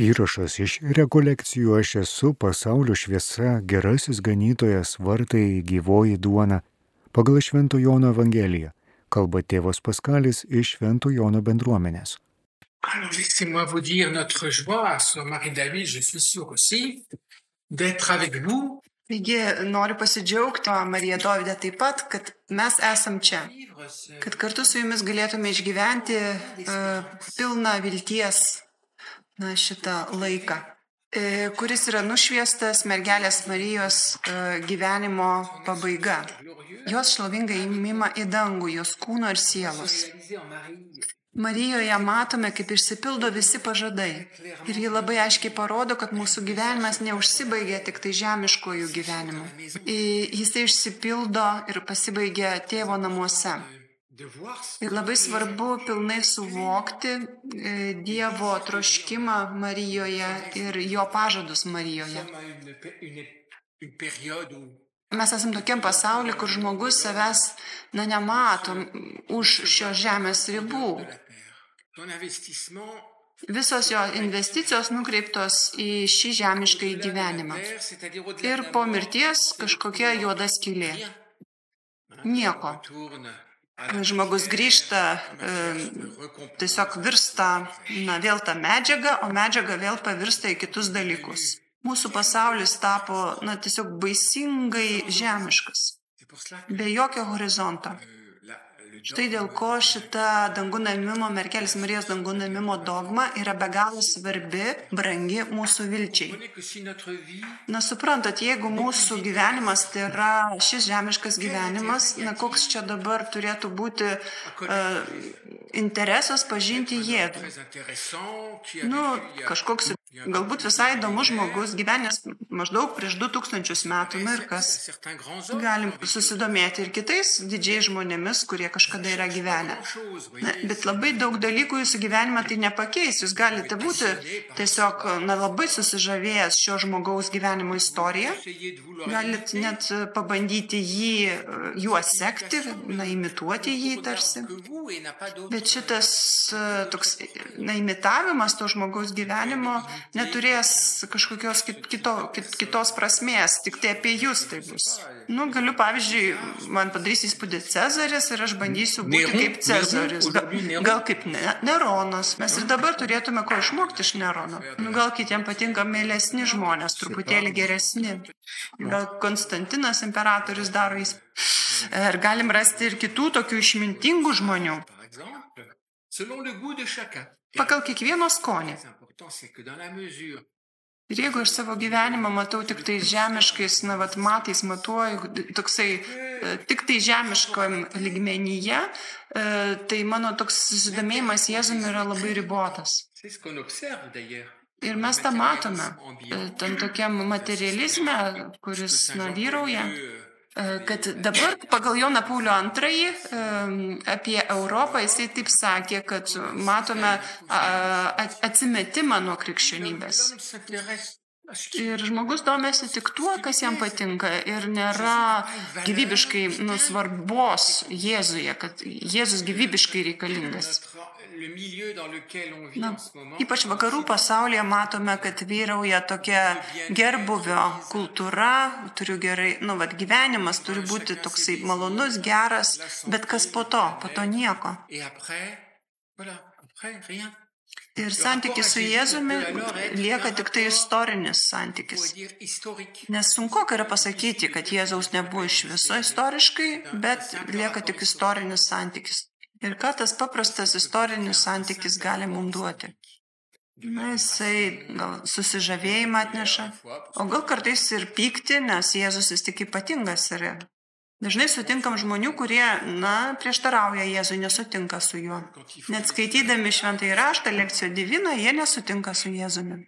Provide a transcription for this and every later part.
Įrašas iš rekolekcijų Aš esu pasaulio šviesa, gerasis ganytojas, vartai gyvoji duona pagal Švento Jono Evangeliją. Kalba tėvas Paskalis iš Švento Jono bendruomenės. Alors, laissez-moi vous dire notre joie, sur Marie-David, je suis sûr aussi, d'être avec vous. Taigi noriu pasidžiaugti, Marija Dovydė taip pat, kad mes esam čia, kad kartu su jumis galėtume išgyventi uh, pilną vilties na, šitą laiką, e, kuris yra nušviestas mergelės Marijos e, gyvenimo pabaiga. Jos šlovingą įmimą į dangų, jos kūno ir sielos. Marijoje matome, kaip išsipildo visi pažadai. Ir ji labai aiškiai parodo, kad mūsų gyvenimas neužsibaigia tik tai žemiškojų gyvenimu. Jisai išsipildo ir pasibaigia tėvo namuose. Ir labai svarbu pilnai suvokti e, Dievo troškimą Marijoje ir jo pažadus Marijoje. Mes esame tokiam pasauliu, kur žmogus savęs, na, nemato už šios žemės ribų. Visos jo investicijos nukreiptos į šį žemišką gyvenimą. Ir po mirties kažkokia juoda skylė. Nieko. Žmogus grįžta, e, tiesiog virsta, na, vėl ta medžiaga, o medžiaga vėl pavirsta į kitus dalykus. Mūsų pasaulis tapo, na, tiesiog baisingai žemiškas, be jokio horizonto. Štai dėl ko šita dangų namimo, merkelės Marijos dangų namimo dogma yra be galo svarbi, brangi mūsų vilčiai. Na suprantat, jeigu mūsų gyvenimas tai yra šis žemiškas gyvenimas, na koks čia dabar turėtų būti uh, interesas pažinti a Nu, kažkoks galbūt visai įdomus žmogus, gyvenęs maždaug prieš 2000 metų, na ir kas. Galim susidomėti ir kitais didžiais žmonėmis, kurie kažkada yra gyvenę. Na, bet labai daug dalykų jūsų gyvenime tai nepakeis. Jūs galite būti tiesiog na, labai susižavėjęs šio žmogaus gyvenimo istoriją. Galit net pabandyti jį, juo sekti, na, imituoti jį tarsi. Bet šitas toks, na, imitavimas to žmogaus gyvenimo neturės kažkokios kit- kito, kit, kitos prasmės, tik tai apie jūs tai bus. Nu, galiu, pavyzdžiui, man padarys įspūdį Cezaris ir aš bandysiu būti kaip Cezaris. Gal, gal kaip ne, Neronas. Mes ir dabar turėtume ko išmokti iš Nerono. Nu, gal kitiems patinka mėlesni žmonės, truputėlį geresni. Gal Konstantinas imperatorius daro įspūdį. Ir galim rasti ir kitų tokių išmintingų žmonių. selon le goût de chacun. Pagal kiekvieno skonį. Ir jeigu aš savo gyvenimą matau tik tai žemiškais, na, vat, matais matuoju, toksai e, tik tai žemiškam ligmenyje, e, tai mano toks susidomėjimas Jėzumi yra labai ribotas. Ir mes tą matome, e, tam tokiam materializme, kuris, na, vyrauja. Kad dabar pagal Joną Paulių II apie Europą jisai taip sakė, kad matome atsimetimą nuo krikščionybės. Ir žmogus domėsi tik tuo, kas jam patinka ir nėra gyvybiškai nusvarbos Jėzuje, kad Jėzus gyvybiškai reikalingas. Na, ypač vakarų pasaulyje matome, kad vyrauja tokia gerbuvio kultūra, turiu gerai, nu, vad gyvenimas turi būti toksai malonus, geras, bet kas po to, po to nieko. Ir santykis su Jėzumi lieka tik tai istorinis santykis. Nes sunku yra pasakyti, kad Jėzaus nebuvo iš viso istoriškai, bet lieka tik istorinis santykis. Ir ką tas paprastas istorinis santykis gali mums duoti? Na, jisai gal susižavėjimą atneša, o gal kartais ir pykti, nes Jėzus vis tik ypatingas yra. Dažnai sutinkam žmonių, kurie, na, prieštarauja Jėzui, nesutinka su juo. Net skaitydami šventąjį raštą, lekcijo diviną, jie nesutinka su Jėzumi.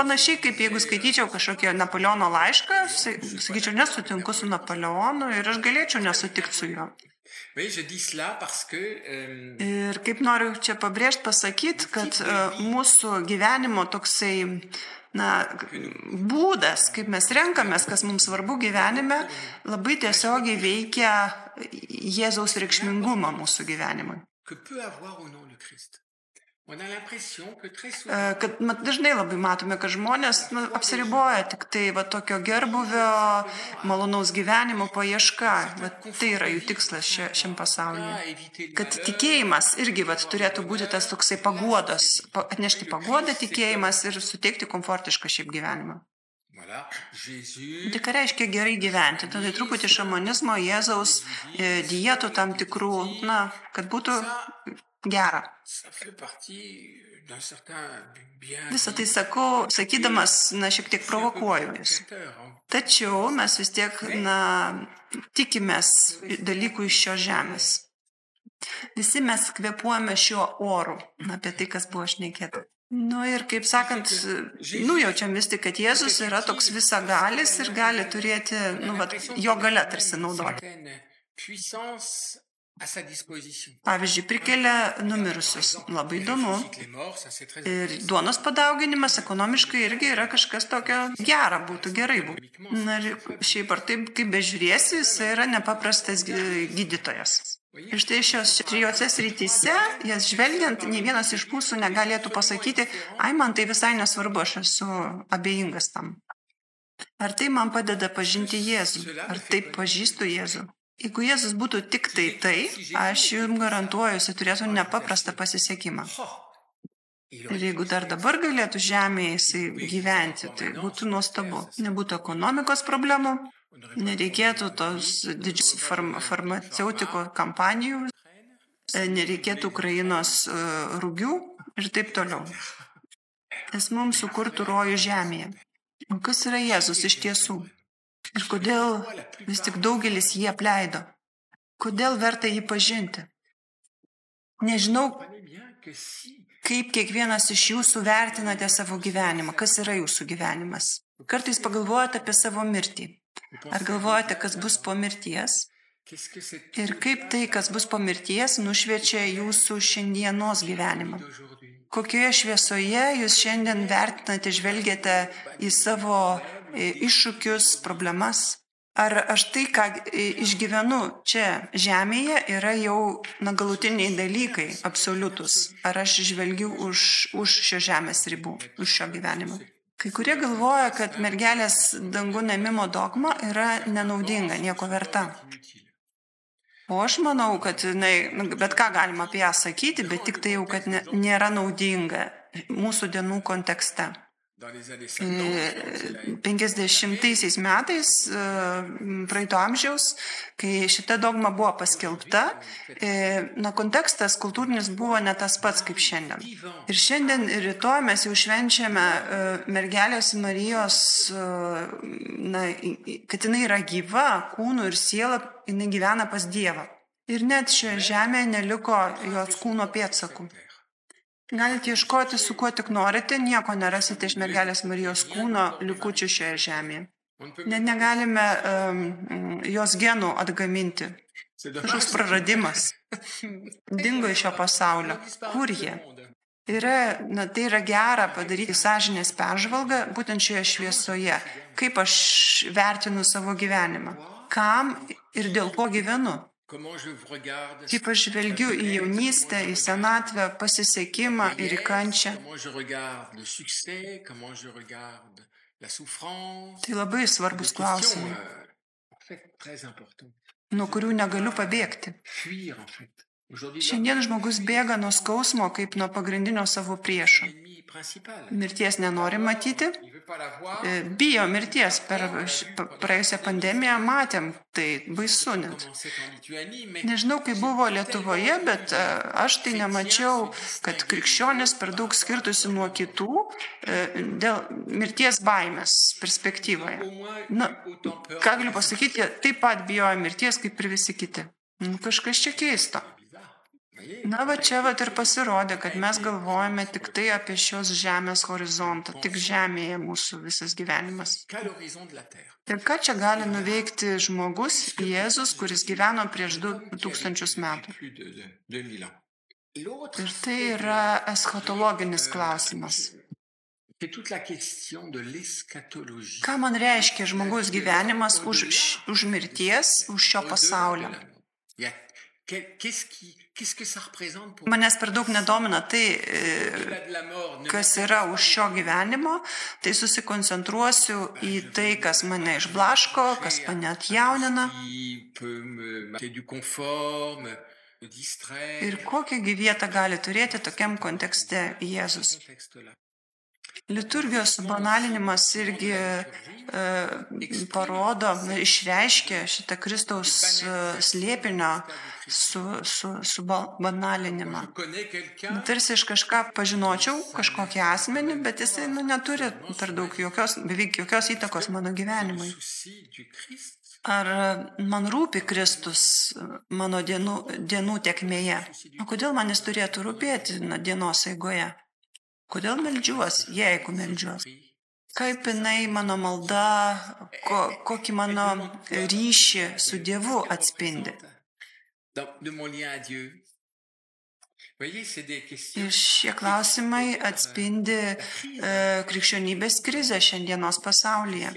Panašiai kaip jeigu skaityčiau kažkokį Napoleono laišką, sa- sakyčiau, nesutinku su Napoleonu ir aš galėčiau nesutikti su juo. Euh, Ir kaip noriu čia pabrėžti, pasakyti, kad e, mūsų gyvenimo toksai, na, būdas, kaip mes renkamės, kas mums svarbu gyvenime, labai tiesiogiai veikia Jėzaus reikšmingumą mūsų gyvenimui. Kad mat, dažnai labai matome, kad žmonės nu, apsiriboja tik tai va, tokio gerbuvio, malonaus gyvenimo paieška. Va, tai yra jų tikslas šia, šiam pasaulyje. Kad tikėjimas irgi vat, turėtų būti tas toksai paguodas, pa- atnešti paguodą tikėjimas ir suteikti komfortišką šiaip gyvenimą. Jésus Tai ką reiškia gerai gyventi? Tai, tai truputį šamanizmo, Jėzaus e, dietų tam tikrų, na, kad būtų certain bien. Visą tai sakau, sakydamas, na, šiek tiek provokuoju jūs. Tačiau mes vis tiek, na, tikimės dalykų iš šios žemės. Visi mes kvepuojame šiuo oru, na, apie tai, kas buvo šnekėta. Nu ir kaip sakant, nujaučiam vis tik, kad Jėzus yra toks visagalis ir gali turėti, nu, vat, jo gale tarsi naudoti. Pavyzdžiui, prikelia numirusius. Labai įdomu. Ir duonos padauginimas ekonomiškai irgi yra kažkas tokio gera, būtų gerai būtų. Na ir šiaip ar taip, kaip bežiūrėsi, jis yra nepaprastas gy- gydytojas. Ir štai šios trijose srityse, jas žvelgiant, ne vienas iš mūsų negalėtų pasakyti, ai man tai visai nesvarbu, aš esu abejingas tam. Ar tai man padeda pažinti Jėzų? Ar taip pažįstu Jėzų? Jeigu Jėzus būtų tik tai tai, aš jums garantuoju, jis turėtų nepaprastą pasisekimą. Ir jeigu dar dabar galėtų žemėje jisai gyventi, tai būtų nuostabu. Nebūtų ekonomikos problemų, nereikėtų tos didžios farm, farmaceutiko kampanijų, nereikėtų Ukrainos e, rūgių ir taip toliau. Jis mums sukurtų rojų žemėje. O kas yra Jėzus iš tiesų? Ir kodėl vis tik daugelis jį apleido? Kodėl verta jį pažinti? Nežinau, Kaip kiekvienas iš jūsų vertinate savo gyvenimą? Kas yra jūsų gyvenimas? Kartais pagalvojate apie savo mirtį. Ar galvojate, kas bus po mirties? Ir kaip tai, kas bus po mirties, nušviečia jūsų šiandienos gyvenimą? Kokioje šviesoje jūs šiandien vertinate, žvelgiate į savo iššūkius, problemas? Ar aš tai, ką išgyvenu čia žemėje, yra jau na, galutiniai dalykai, absoliutus? Ar aš žvelgiu už, už šio žemės ribų, už šio gyvenimo? Kai kurie galvoja, kad mergelės dangų nemimo dogma yra nenaudinga, nieko verta. O aš manau, kad nu, bet ką galima apie ją sakyti, bet tik tai jau, kad ne, nėra naudinga mūsų dienų kontekste. Dans les années E, 50, 50 metais e, praeito amžiaus, kai šita dogma buvo paskelbta, e, na, kontekstas kultūrinis buvo ne tas pats kaip šiandien. Ir šiandien ir rytoj mes jau švenčiame e, mergelės Marijos, na, kad jinai yra gyva, kūnų ir siela, jinai gyvena pas Dievą. Ir net šioje žemėje neliko jos kūno pėdsakų. Galite ieškoti su kuo tik norite, nieko nerasite iš mergelės Marijos kūno likučių šioje žemėje. Net negalime um, jos genų atgaminti. Kažkoks praradimas. Dingo iš šio pasaulio. Kur jie? Yra, na, tai yra gera padaryti sąžinės peržvalgą būtent šioje šviesoje. Kaip aš vertinu savo gyvenimą. Kam ir dėl ko gyvenu. Kaip aš žvelgiu į jaunystę, į senatvę, pasisekimą ir į kančią. Tai labai svarbus klausimai, euh, nuo kurių negaliu pabėgti. Šiandien žmogus bėga nuo skausmo kaip nuo pagrindinio savo priešo. Mirties nenori matyti, e, bijo mirties. Per pa- praėjusią pandemiją matėm, tai baisu net. Nežinau, kaip buvo Lietuvoje, bet e, aš tai nemačiau, kad krikščionis per daug skirtusi nuo kitų e, dėl mirties baimės perspektyvoje. Na, ką galiu pasakyti, jie taip pat bijojo mirties kaip ir visi kiti. Nu, kažkas čia keisto. Na, va čia va ir pasirodė, kad mes galvojame tik tai apie šios žemės horizontą, tik žemėje mūsų visas gyvenimas. Ir ką čia gali nuveikti žmogus, Jėzus, kuris gyveno prieš 2000 metų? Plus de, de, 2000 ans. L'autre, Ir tai yra eschatologinis klausimas. de l'eschatologie. Ką man reiškia žmogaus gyvenimas už, už mirties, už šio pasaulio? Qu'est-ce qu'est-ce que ça représente pour Manęs per daug nedomina tai, e, kas yra už šio gyvenimo, tai susikoncentruosiu į tai, kas mane išblaško, kas mane atjaunina. ir kokią gi vietą gali turėti tokiam kontekste Jėzus. Liturgijos subanalinimas irgi e, parodo, išreiškia šitą Kristaus e, slėpinio su, su. Je connais quelqu'un Tarsi aš kažką pažinočiau, kažkokį asmenį, bet jisai nu, neturi per daug jokios, beveik jokios įtakos mano gyvenimui. Ar man rūpi Kristus mano dienų, dienų tekmėje? O kodėl man jis turėtų rūpėti na, dienos eigoje? Kodėl melžiuos, jeigu melžiuos? Kaip jinai mano malda, ko, kokį mano ryšį su Dievu atspindi? Ir šie klausimai atspindi e, krikščionybės krizę šiandienos pasaulyje.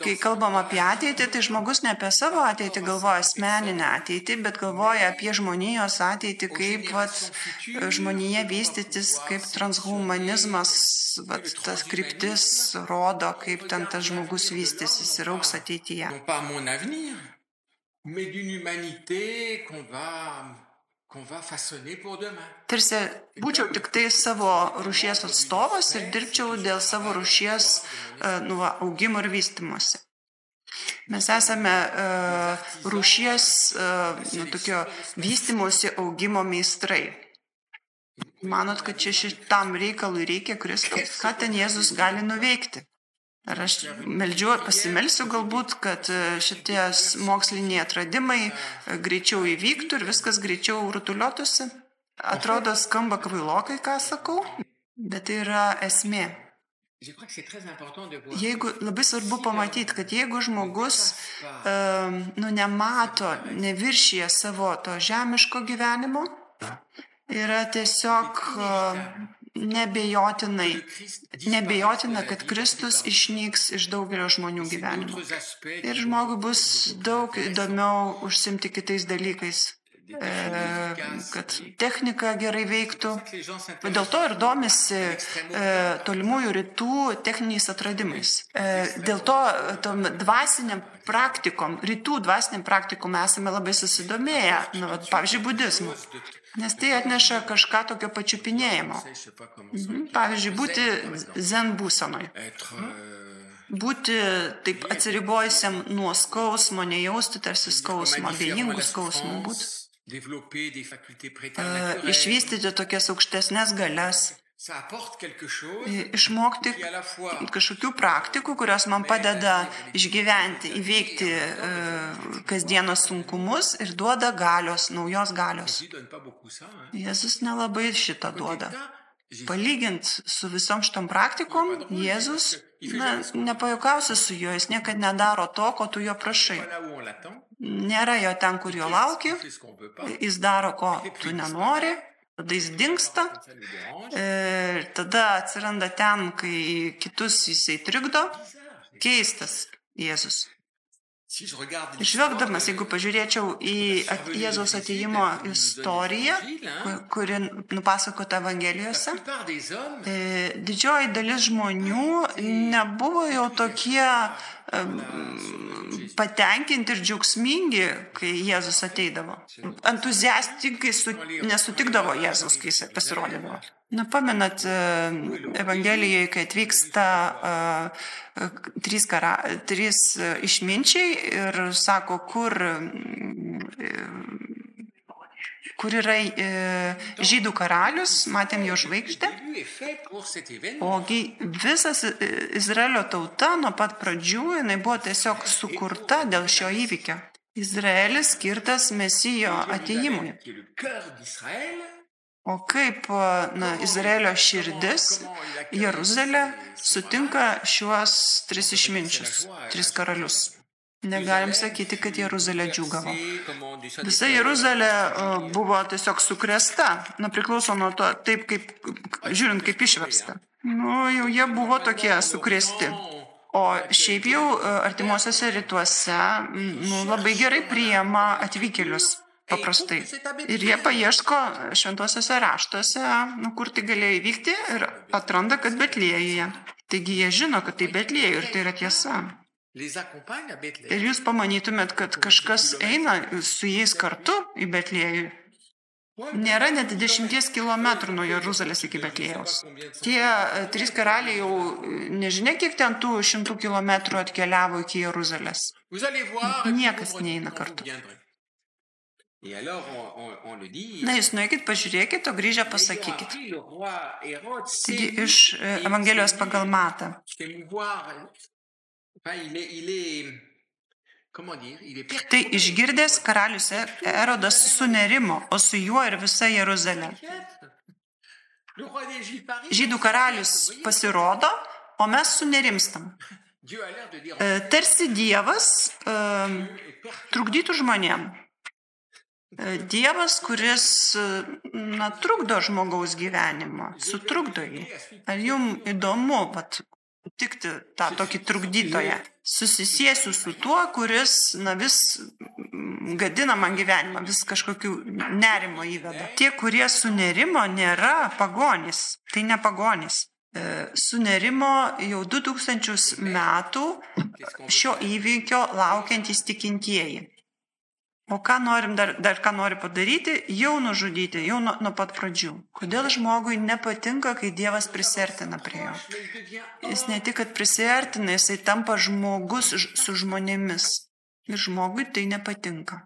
Kai kalbam apie ateitį, tai žmogus ne apie savo ateitį galvoja asmeninę ateitį, bet galvoja apie žmonijos ateitį, kaip vat, žmonija vystytis, kaip transhumanizmas, vat, tas kryptis rodo, kaip ten tas žmogus vystysis ir auks ateityje. Mais d'une humanité qu'on va. Tarsi būčiau tik tai savo rušies atstovas ir dirbčiau dėl savo rušies e, nu, augimo ir vystimosi. Mes esame uh, rušies uh, nu, tokio vystimosi augimo meistrai. Manot, kad čia šitam reikalui reikia Kristaus? Ką ten Jėzus gali nuveikti? Ar aš meldžiu, pasimelsiu galbūt, kad e, šitie moksliniai atradimai e, greičiau įvyktų ir viskas greičiau rutuliuotųsi? Atrodo, skamba kvailokai, ką sakau, bet tai yra esmė. Jeigu labai svarbu pamatyti, kad jeigu žmogus e, nu, nemato, neviršyje savo to žemiško gyvenimo, yra tiesiog nebejotinai, nebejotina, kad Kristus išnyks iš daugelio žmonių gyvenimo. Ir žmogui bus daug įdomiau užsimti kitais dalykais, e, kad technika gerai veiktų. Dėl to ir domisi e, tolimųjų rytų techniniais atradimais. E, dėl to tom dvasiniam praktikom, rytų dvasiniam praktikom esame labai susidomėję, nu, pavyzdžiui, budizmu. Nes tai atneša kažką tokio pačiupinėjimo. Mhm. Pavyzdžiui, būti zen būsenoj. euh, Būti taip atsiribojusiam nuo skausmo, nejausti tarsi skausmo, abejingų skausmų būti. E. Išvystyti tokias aukštesnės galias, Išmokti kažkokių praktikų, kurios man padeda išgyventi, įveikti e, kasdienos sunkumus ir duoda galios, naujos galios. Jėzus nelabai šitą duoda. Palygint su visom šitom praktikom, Jėzus, na, nepajokausi su juo, jis niekada nedaro to, ko tu jo prašai. Nėra jo ten, kur jo lauki, jis daro, ko tu nenori, tada jis dinksta, ir tada atsiranda ten, kai kitus jisai trikdo. Keistas Jėzus. Žvelgdamas, jeigu pažiūrėčiau į Jėzaus atėjimo istoriją, ku- kuri nupasakota Evangelijose, e, didžioji dalis žmonių nebuvo jau tokie patenkinti ir džiaugsmingi, kai Jėzus ateidavo. Entuziastikai su, nesutikdavo Jėzus, kai jis pasirodydavo. Na, pamenat Evangelijoje, kai atvyksta uh, trys, kara, trys išminčiai ir sako, kur, kur yra e, žydų karalius, matėm jo žvaigždę. Ogi visas Izraelio tauta nuo pat pradžių jinai buvo tiesiog sukurta dėl šio įvykio. Izraelis skirtas mesijo ateimui. O kaip e, na, Izraelio širdis, Jeruzalė, sutinka šiuos tris išminčius, tris karalius. Negalim sakyti, kad Jeruzalė džiugavo. Visa Jeruzalė e, buvo tiesiog sukresta, nu priklauso nuo to, taip kaip, žiūrint kaip išversta. Nu, jau jie buvo tokie sukresti. O šiaip jau e, artimuosiuose rytuose nu, labai gerai priema atvykėlius paprastai. Ir jie paieško šventuosiuose raštuose, nu, kur tai galėjo įvykti ir atranda, kad Betlėjuje. Taigi jie žino, kad tai Betlėjuje ir tai yra tiesa. Ir jūs pamanytumėt, kad kažkas eina su jais kartu į Betlėjų. Nėra net 10 km nuo Jeruzalės iki Betlėjaus. Tie e, trys karaliai jau e, nežinia, kiek ten tų šimtų kilometrų atkeliavo iki Jeruzalės. Niekas neina kartu. Na, jūs nuėkit, pažiūrėkit, o grįžę pasakykit. Taigi iš e, Evangelijos pagal matą. Tai išgirdęs karalius Erodas sunerimo, o su juo ir visa Jeruzalė. Žydų karalius pasirodo, o mes sunerimstam. Dieu a l'air de dire. E, Tarsi Dievas e, perturbé. trukdytų žmonėm. E, Dievas, kuris e, na, trukdo žmogaus gyvenimą, sutrukdo jį. Ar jums įdomu, vat, tikti tą tokį trukdytoją? Susisiesiu su tuo, kuris na, vis gadina man gyvenimą, vis kažkokių nerimo įveda. Tie, kurie sunerimo, nėra pagonys. Tai ne pagonys. E, Sunerimo jau 2000 metų šio įvykio laukiantys tikintieji. O ką norim dar, dar ką nori padaryti, jau nužudyti, jau nuo, nuo pat pradžių. Kodėl žmogui nepatinka, kai Dievas prisertina prie jo? Jis ne tik, kad prisertina, jisai tampa žmogus su žmonėmis. Ir žmogui tai nepatinka.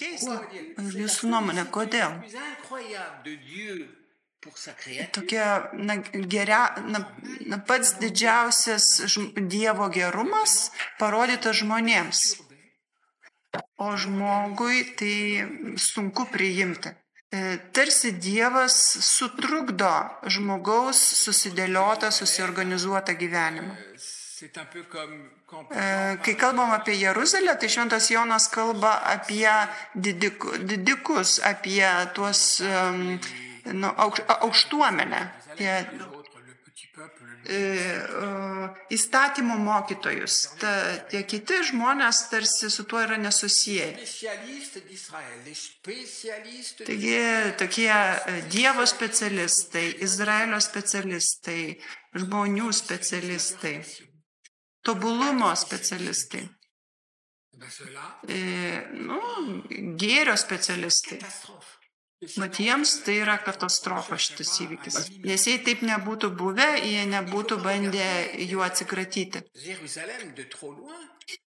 Keista. Jūsų nuomonė, kodėl? Tokia, na, geria, na, na, pats didžiausias Dievo gerumas parodytas žmonėms. O žmogui tai sunku priimti. E, Tarsi Dievas sutrukdo žmogaus susidėliotą, susiorganizuotą gyvenimą. E, Kai kalbam apie Jeruzalę, tai Šventas Jonas kalba apie didiku, didikus, apie tuos um, nu, aukš, aukštuomenę, apie e, įstatymų mokytojus. Ta, tie kiti žmonės tarsi su tuo yra nesusiję. Taigi tokie e, Dievo specialistai, Izraelio specialistai, žmonių specialistai, tobulumo specialistai, e, nu, gėrio specialistai. Mat jiems tai yra katastrofa šitas įvykis. Nes jei taip nebūtų buvę, jie nebūtų bandę jų atsikratyti.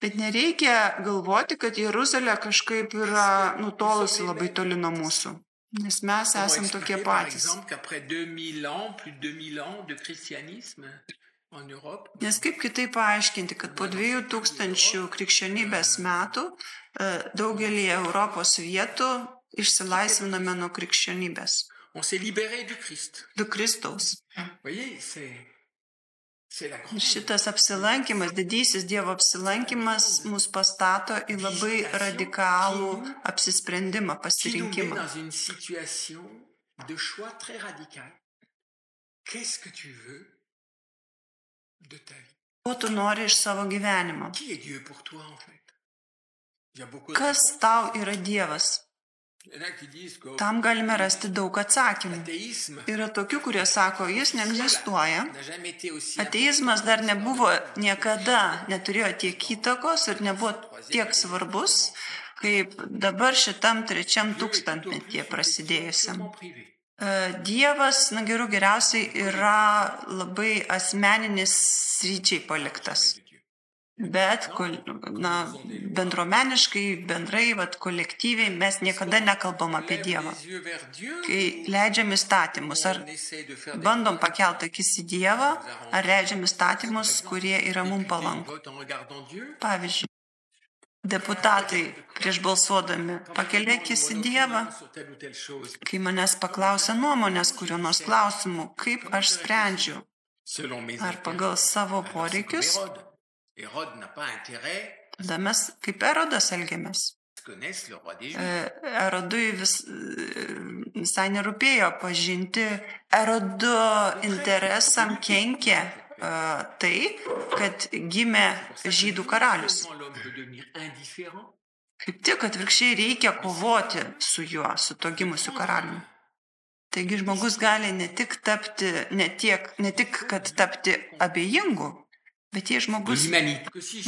Bet nereikia galvoti, kad Jeruzalė kažkaip yra nutolusi labai toli nuo mūsų. Nes mes esame tokie patys. exemple, qu'après 2000 ans, plus de 2000 ans de christianisme en Europe, Nes kaip kitaip paaiškinti, kad po 2000 krikščionybės metų e, daugelį Europos vietų išsilaisviname nuo krikščionybės, du Kristaus. Šitas apsilankimas, didysis Dievo apsilankimas mus pastato į labai radikalų apsisprendimą, pasirinkimą. Ko tu nori iš savo gyvenimo? Kas tau yra Dievas? Tam galime rasti daug atsakymų. Yra tokių, kurie sako, jis neegzistuoja. Ateizmas dar nebuvo niekada, neturėjo tiek įtakos ir nebuvo tiek svarbus, kaip dabar šitam trečiam tūkstantmetyje prasidėjusiam. E, Dievas, na geriau geriausiai, yra labai asmeninis sryčiai paliktas. Bet, na, bendruomeniškai, bendrai, vat, kolektyviai mes niekada nekalbam apie Dievą. Kai leidžiam įstatymus, ar bandom pakelti akis į Dievą, ar leidžiam įstatymus, kurie yra mums Dieu. Pavyzdžiui, deputatai prieš balsuodami pakelia akis į Dievą, kai manęs paklausia nuomonės kurio nors klausimu, kaip aš sprendžiu, ar pagal savo poreikius, Tada mes kaip erodas elgiamės. E, Erodui vis, e, visai nerūpėjo pažinti, erodo interesam kenkė uh, tai, kad gimė žydų karalius. Kaip tik atvirkščiai reikia kovoti su juo, su to gimusiu karaliumi. Taigi žmogus gali ne tik tapti, ne, tiek, ne tik, kad tapti abejingu, bet jei žmogus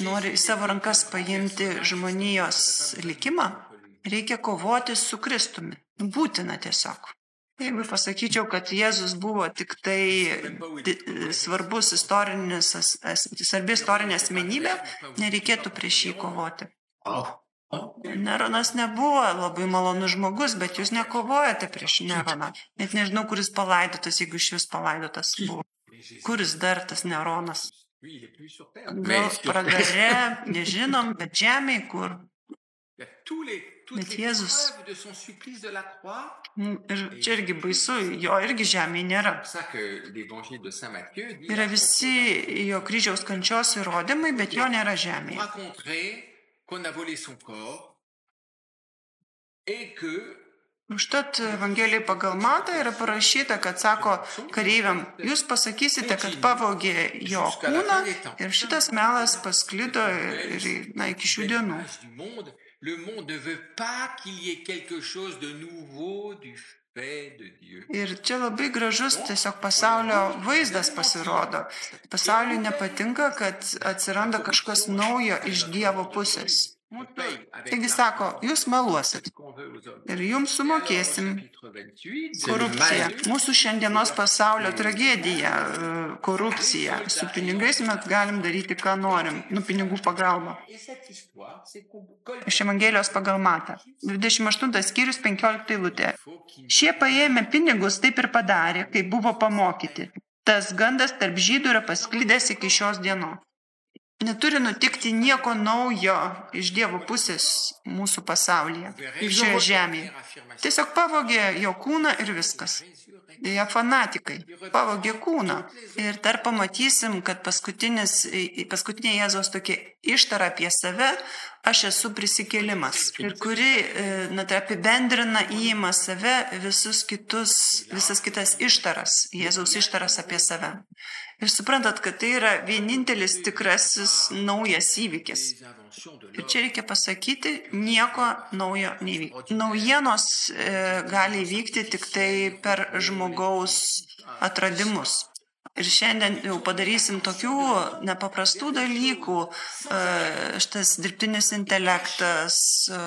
nori į savo rankas paimti žmonijos likimą, reikia kovoti su Kristumi. Būtina tiesiog. Jeigu pasakyčiau, kad Jėzus buvo tik tai svarbus istorinis, svarbi istorinė asmenybė, nereikėtų prieš jį kovoti. Neronas nebuvo labai malonus žmogus, bet jūs nekovojate prieš Neroną. Net nežinau, kuris palaidotas, jeigu iš vis palaidotas buvo. Kuris dar tas Neronas? Lui, il est plus sur terre. Sur pragare, nežinom, bet žemėje kur. Tous les, toutes Mais les Jésus. preuves de son supplice de la croix. Mm, Ir čia irgi baisu, jo irgi žemėje nėra. Yra visi jo kryžiaus kančios įrodymai, bet jo nėra žemėje. raconterez qu'on a volé son corps et que Užtat Evangelijai pagal Matą yra parašyta, kad sako kareiviam, jūs pasakysite, kad pavogė jo kūną ir šitas melas pasklido ir, na, iki šių dienų. le monde ne veut pas qu'il y ait quelque chose de nouveau du. Ir čia labai gražus tiesiog pasaulio vaizdas pasirodo. Pasauliui nepatinka, kad atsiranda kažkas naujo iš Dievo pusės. Taigi sako, jūs meluosit ir jums sumokėsim au chapitre 28, c'est le korupciją. Mūsų šiandienos pasaulio tragedija - korupcija. Su pinigais mes galim daryti, ką norim, nu pinigų pagalba. Iš Evangelijos pagal Matą. 28 skyrius 15 eilutė. faut qu'il Šie paėmė pinigus taip ir padarė, kaip buvo pamokyti. Tas gandas tarp žydų yra pasklydęs iki šios dienos. Neturi nutikti nieko naujo iš Dievo pusės mūsų pasaulyje, šioje žemėje. Tiesiog pavogė jo kūną ir viskas. Jie fanatikai pavogė kūną. Ir dar pamatysim, kad paskutinė Jėzos tokia ištara apie save, aš esu prisikėlimas. Ir kuri, e, na, tai apibendrina įima save visus kitus, visas kitas ištaras, Jėzaus ištaras apie save. Ir suprantat, kad tai yra vienintelis tikrasis naujas įvykis. Ir čia reikia pasakyti, nieko naujo nevyko. Naujienos e, gali vykti tik tai per žmogaus atradimus. Ir šiandien jau padarysim tokių nepaprastų dalykų, e, šitas dirbtinis intelektas, e,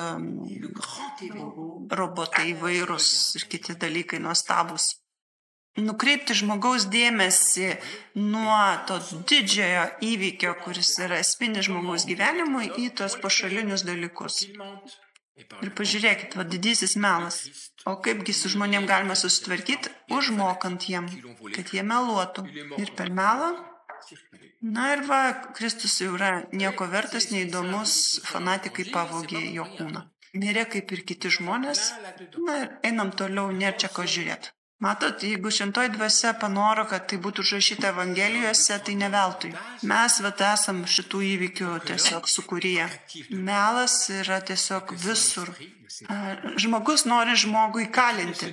robotai įvairūs ir kiti dalykai nuostabus. Nukreipti žmogaus dėmesį nuo to didžiojo įvykio, kuris yra esminis žmogaus gyvenimui, į tos pašalinius dalykus. Ir pažiūrėkit, va didysis melas. O kaipgi su žmonėm galima susitvarkyti, užmokant jiem, kad jie meluotų. Ir per melą. Na ir va, Kristus jau yra nieko vertas, neįdomus, fanatikai pavogė jo kūną. Mirė kaip ir kiti žmonės. Na ir einam toliau, nėra čia ko žiūrėti. Matot, jeigu šventoji dvasia panoro, kad tai būtų užrašyta Evangelijose, tai ne veltui. Mes vat esam šitų įvykių tiesiog sukūrėję. Melas yra tiesiog visur. Žmogus nori žmogų įkalinti,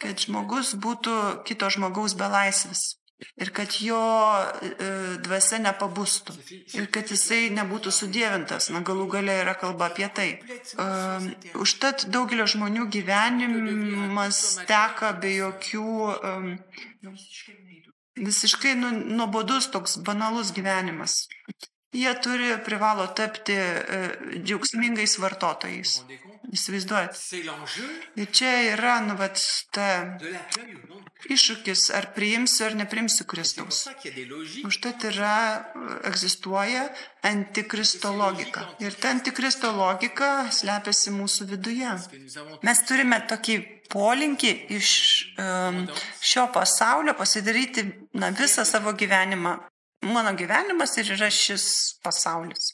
kad žmogus būtų kito žmogaus belaisvis. Ir kad jo e, dvasia nepabustų. Ir kad jisai nebūtų sudėvintas. Na, galų galia yra kalba apie tai. Um, užtat daugelio žmonių gyvenimas teka be jokių um, visiškai nu, nuobodus toks banalus gyvenimas. Jie turi, privalo tapti uh, džiaugsmingais vartotojais. Įsivaizduojat. Ir čia yra, nu, vat, ta iššūkis, ar priimsiu ar neprimsiu Kristaus. Užtat yra, egzistuoja antikristo logika. Ir ta antikristo logika slepiasi mūsų viduje. Mes turime tokį polinkį iš um, šio pasaulio pasidaryti na, visą savo gyvenimą. Mano gyvenimas ir yra šis pasaulis.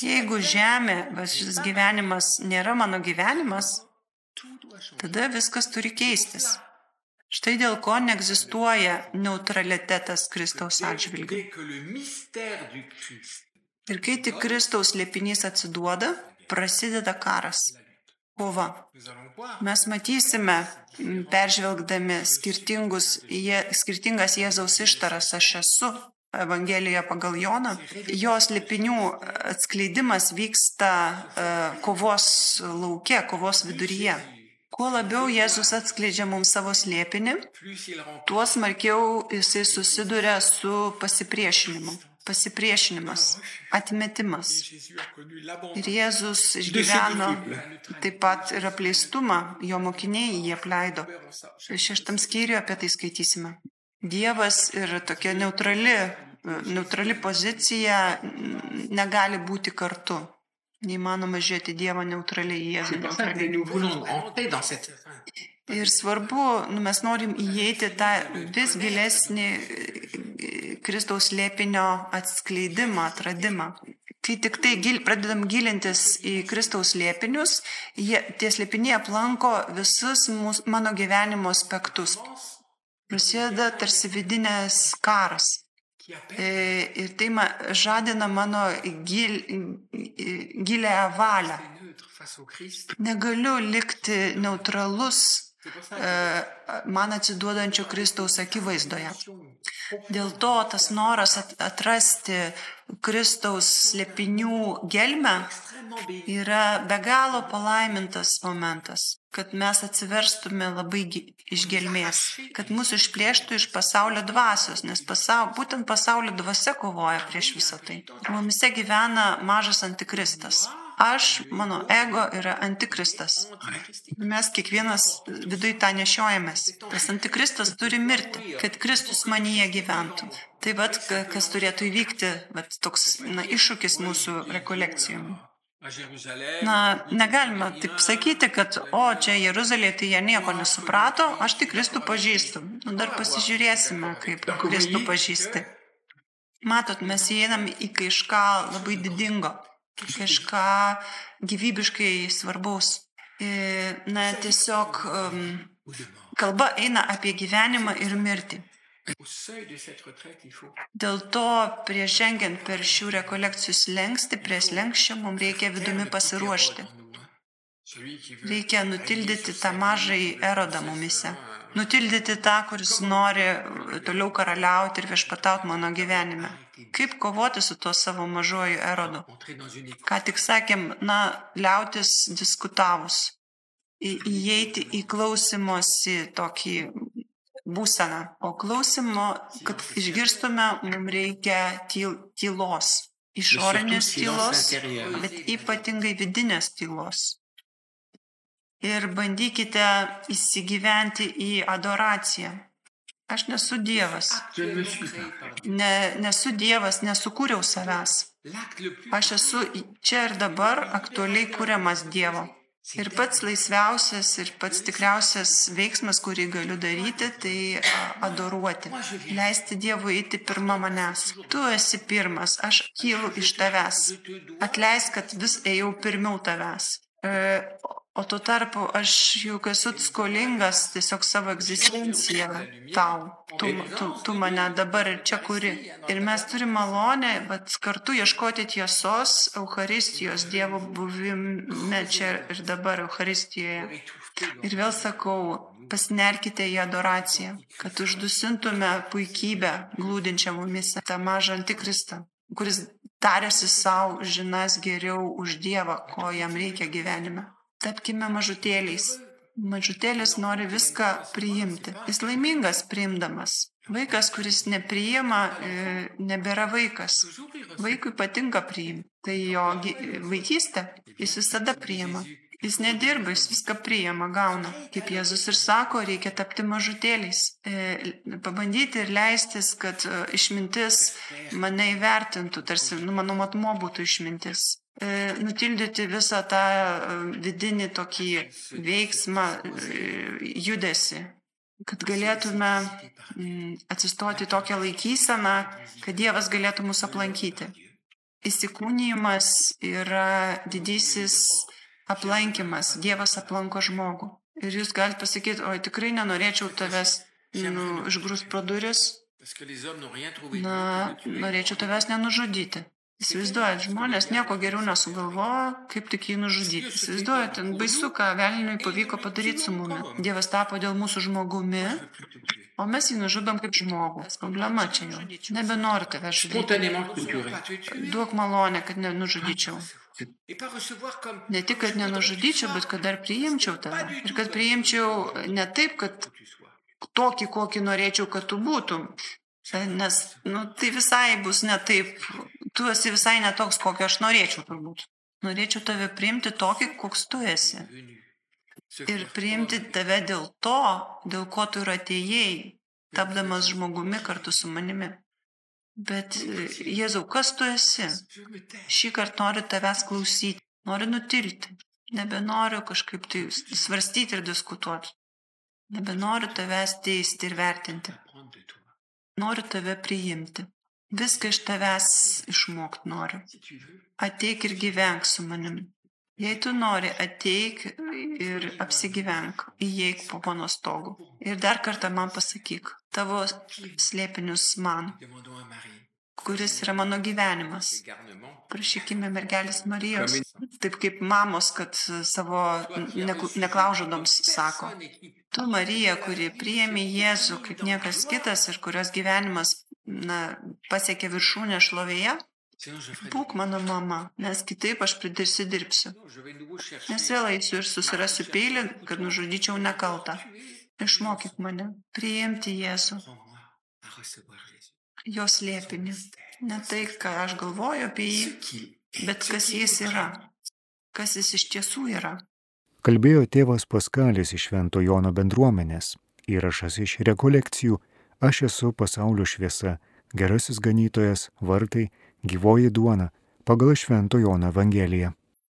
Jeigu žemė, va, šis gyvenimas nėra mano gyvenimas, tada viskas turi keistis. Štai dėl ko neegzistuoja neutralitetas Kristaus atžvilgiu. Ir kai tik Kristaus liepinys atsiduoda, prasideda karas. kova. Mes matysime, peržvelgdami skirtingas Jėzaus ištaras aš esu. Evangelija pagal Joną, jos lipinių atskleidimas vyksta e, kovos lauke, kovos viduryje. Kuo labiau Jėzus atskleidžia mums savo slėpinį, tuo smarkiau jisai susiduria su pasipriešinimu. Pasipriešinimas, atmetimas. Ir Jėzus išgyveno taip pat ir apleistumą, jo mokiniai jį apleido. Šeštam skyriui apie tai skaitysime. Dievas ir tokia neutrali, neutrali pozicija negali būti kartu. Neįmanoma žiūrėti Dievą neutraliai į Jėzų. Ir svarbu, nu, mes norim įeiti tą vis gilesnį e, Kristaus slėpinio atskleidimą, atradimą. Kai tik tai gil, pradedam gilintis į Kristaus slėpinius, jie, tie slėpiniai aplanko visus mūs, mano gyvenimo aspektus. Prasideda tarsi vidinės karas. E, Ir tai ma, žadina mano gil, gilę valią. Negaliu likti neutralus e, man atsiduodančio Kristaus akivaizdoje. Dėl to tas noras at- atrasti Kristaus slėpinių gelmę yra be galo palaimintas momentas, kad mes atsiverstume labai iš gelmės, kad mūsų išplėštų iš pasaulio dvasios, nes pasaul, būtent pasaulio dvasia kovoja prieš visą tai. Ir mumise gyvena mažas antikristas. Aš, mano ego yra antikristas. Mes kiekvienas viduj tą nešiojamės. Tas antikristas turi mirti, kad Kristus manyje gyventų. Tai vad, ka- kas turėtų įvykti, vat, toks na, iššūkis mūsų rekolekcijom. Na, negalima taip sakyti, kad, o, čia Jeruzalė, tai jie nieko nesuprato, aš tik Kristų pažįstu. Nu, dar pasižiūrėsime, kaip Kristų pažįsti. Matot, mes įeinam į kažką labai didingo, kažką gyvybiškai svarbaus. E, Na, tiesiog um, kalba eina apie gyvenimą ir mirtį. Dėl to, prieš žengiant per šių rekolekcijų slengsti, prie slengščio mums reikia vidumi pasiruošti. Reikia nutildyti tą mažąjį erodą mumise. Nutildyti tą, kuris nori toliau karaliauti ir viešpatauti mano gyvenime. Kaip kovoti su tuo savo mažoju erodu? Ką tik sakėm, na, liautis diskutavus. Įeiti į klausimosi tokį būseną. O klausimo, kad išgirstume, mums reikia tyl, tylos. Išorinės tylos, bet ypatingai vidinės tylos. Ir bandykite įsigyventi į adoraciją. Aš nesu Dievas. Ne nesu Dievas, nesukūriau savęs. Aš esu čia ir dabar aktualiai kūriamas Dievo. Ir pats laisviausias ir pats tikriausias veiksmas, kurį galiu daryti, tai adoruoti. Leisti Dievui eiti pirmą manęs. Tu esi pirmas, aš kylu iš tavęs. Atleisk, kad vis ėjau pirmiau tavęs. O tuo tarpu aš juk esu skolingas tiesiog savo egzistenciją tau. Tu, tu, tu mane dabar ir čia kuri. Ir mes turime malonę, bet kartu ieškoti tiesos Euharistijos, Dievo buvime čia ir dabar Euharistijoje. Ir vėl sakau, pasinerkite į adoraciją, kad uždusintume puikybę glūdinčią mumise, tą mažą antikristą, kuris tarėsi savo žinas geriau už Dievą, ko jam reikia gyvenime. Tapkime mažutėliais. Mažutėlis nori viską priimti. Jis laimingas priimdamas. Vaikas, kuris nepriima, e, nebėra vaikas. Vaikui patinka priimti. Tai jo gi- vaikystė. Jis visada priima. Jis nedirba, jis viską priima, gauna. Kaip Jėzus ir sako, reikia tapti mažutėliais. E, pabandyti ir leistis, kad e, išmintis mane įvertintų, tarsi nu, mano matmo būtų išmintis. E, nutildyti visą tą e, vidinį tokį veiksmą, e, judesi, kad galėtume atsistoti tokią laikyseną, kad Dievas galėtų mus aplankyti. Įsikūnymas yra didysis aplankimas. Dievas aplanko žmogų. Ir jūs galite pasakyti, oi tikrai nenorėčiau tavęs nu, išgrūst pro duris, na, norėčiau tavęs nenužudyti. Įsivaizduojat, žmonės nieko geriau nesugalvoja, kaip tik jį nužudyti. Įsivaizduojat, ten baisu, ką velniui pavyko padaryti su mumi. Dievas tapo dėl mūsų žmogumi, o mes jį nužudom kaip žmogų. Problema čia jau. Nebenoriu tave žudyti. Duok malonę, kad nenužudyčiau. Ne tik, kad nenužudyčiau, bet kad dar priimčiau tave. Ir kad priimčiau ne taip, kad tokį, kokį norėčiau, kad tu būtum. Nes, nu, tai visai bus ne taip. Tu esi visai ne toks, kokio aš norėčiau turbūt. Norėčiau tave priimti tokį, koks tu esi. Ir priimti tave dėl to, dėl ko tu ir atėjai, tapdamas žmogumi kartu su manimi. Bet Jėzau, kas tu esi? Šį kartą noriu tavęs klausyti, noriu nutilti. Nebenoriu kažkaip tai svarstyti ir diskutuoti. Nebenoriu tavęs teisti ir vertinti. Noriu tave priimti. Viską iš tavęs išmokti noriu. Ateik ir gyvenk su manimi. Jei tu nori, ateik ir apsigyvenk, įeik po mano stogu. Ir dar kartą man pasakyk tavo slėpinius man, kuris yra mano gyvenimas. Prašykime mergelės Marijos, taip kaip mamos, kad savo nekl- neklaužodoms sako. Tu, Marija, kuri priėmė Jėzų kaip niekas kitas ir kurios gyvenimas na, pasiekė viršūnę šlovėje, būk mano mama, nes kitaip aš pridirsi dirbsiu. Non, je vais de nouveau chercher. Nes vėl eisiu ir susirasiu peilį, kad nužudyčiau nekaltą. Išmokyk mane priimti Jėzų, jos liepinį. Ne tai, ką aš galvoju apie jį, bet kas jis yra, kas jis iš tiesų yra. Kalbėjo tėvas Paskalis iš Švento Jono bendruomenės. Įrašas iš rekolekcijų Aš esu pasaulio šviesa, gerasis ganytojas, vartai, gyvoji duona pagal Švento Jono Evangeliją.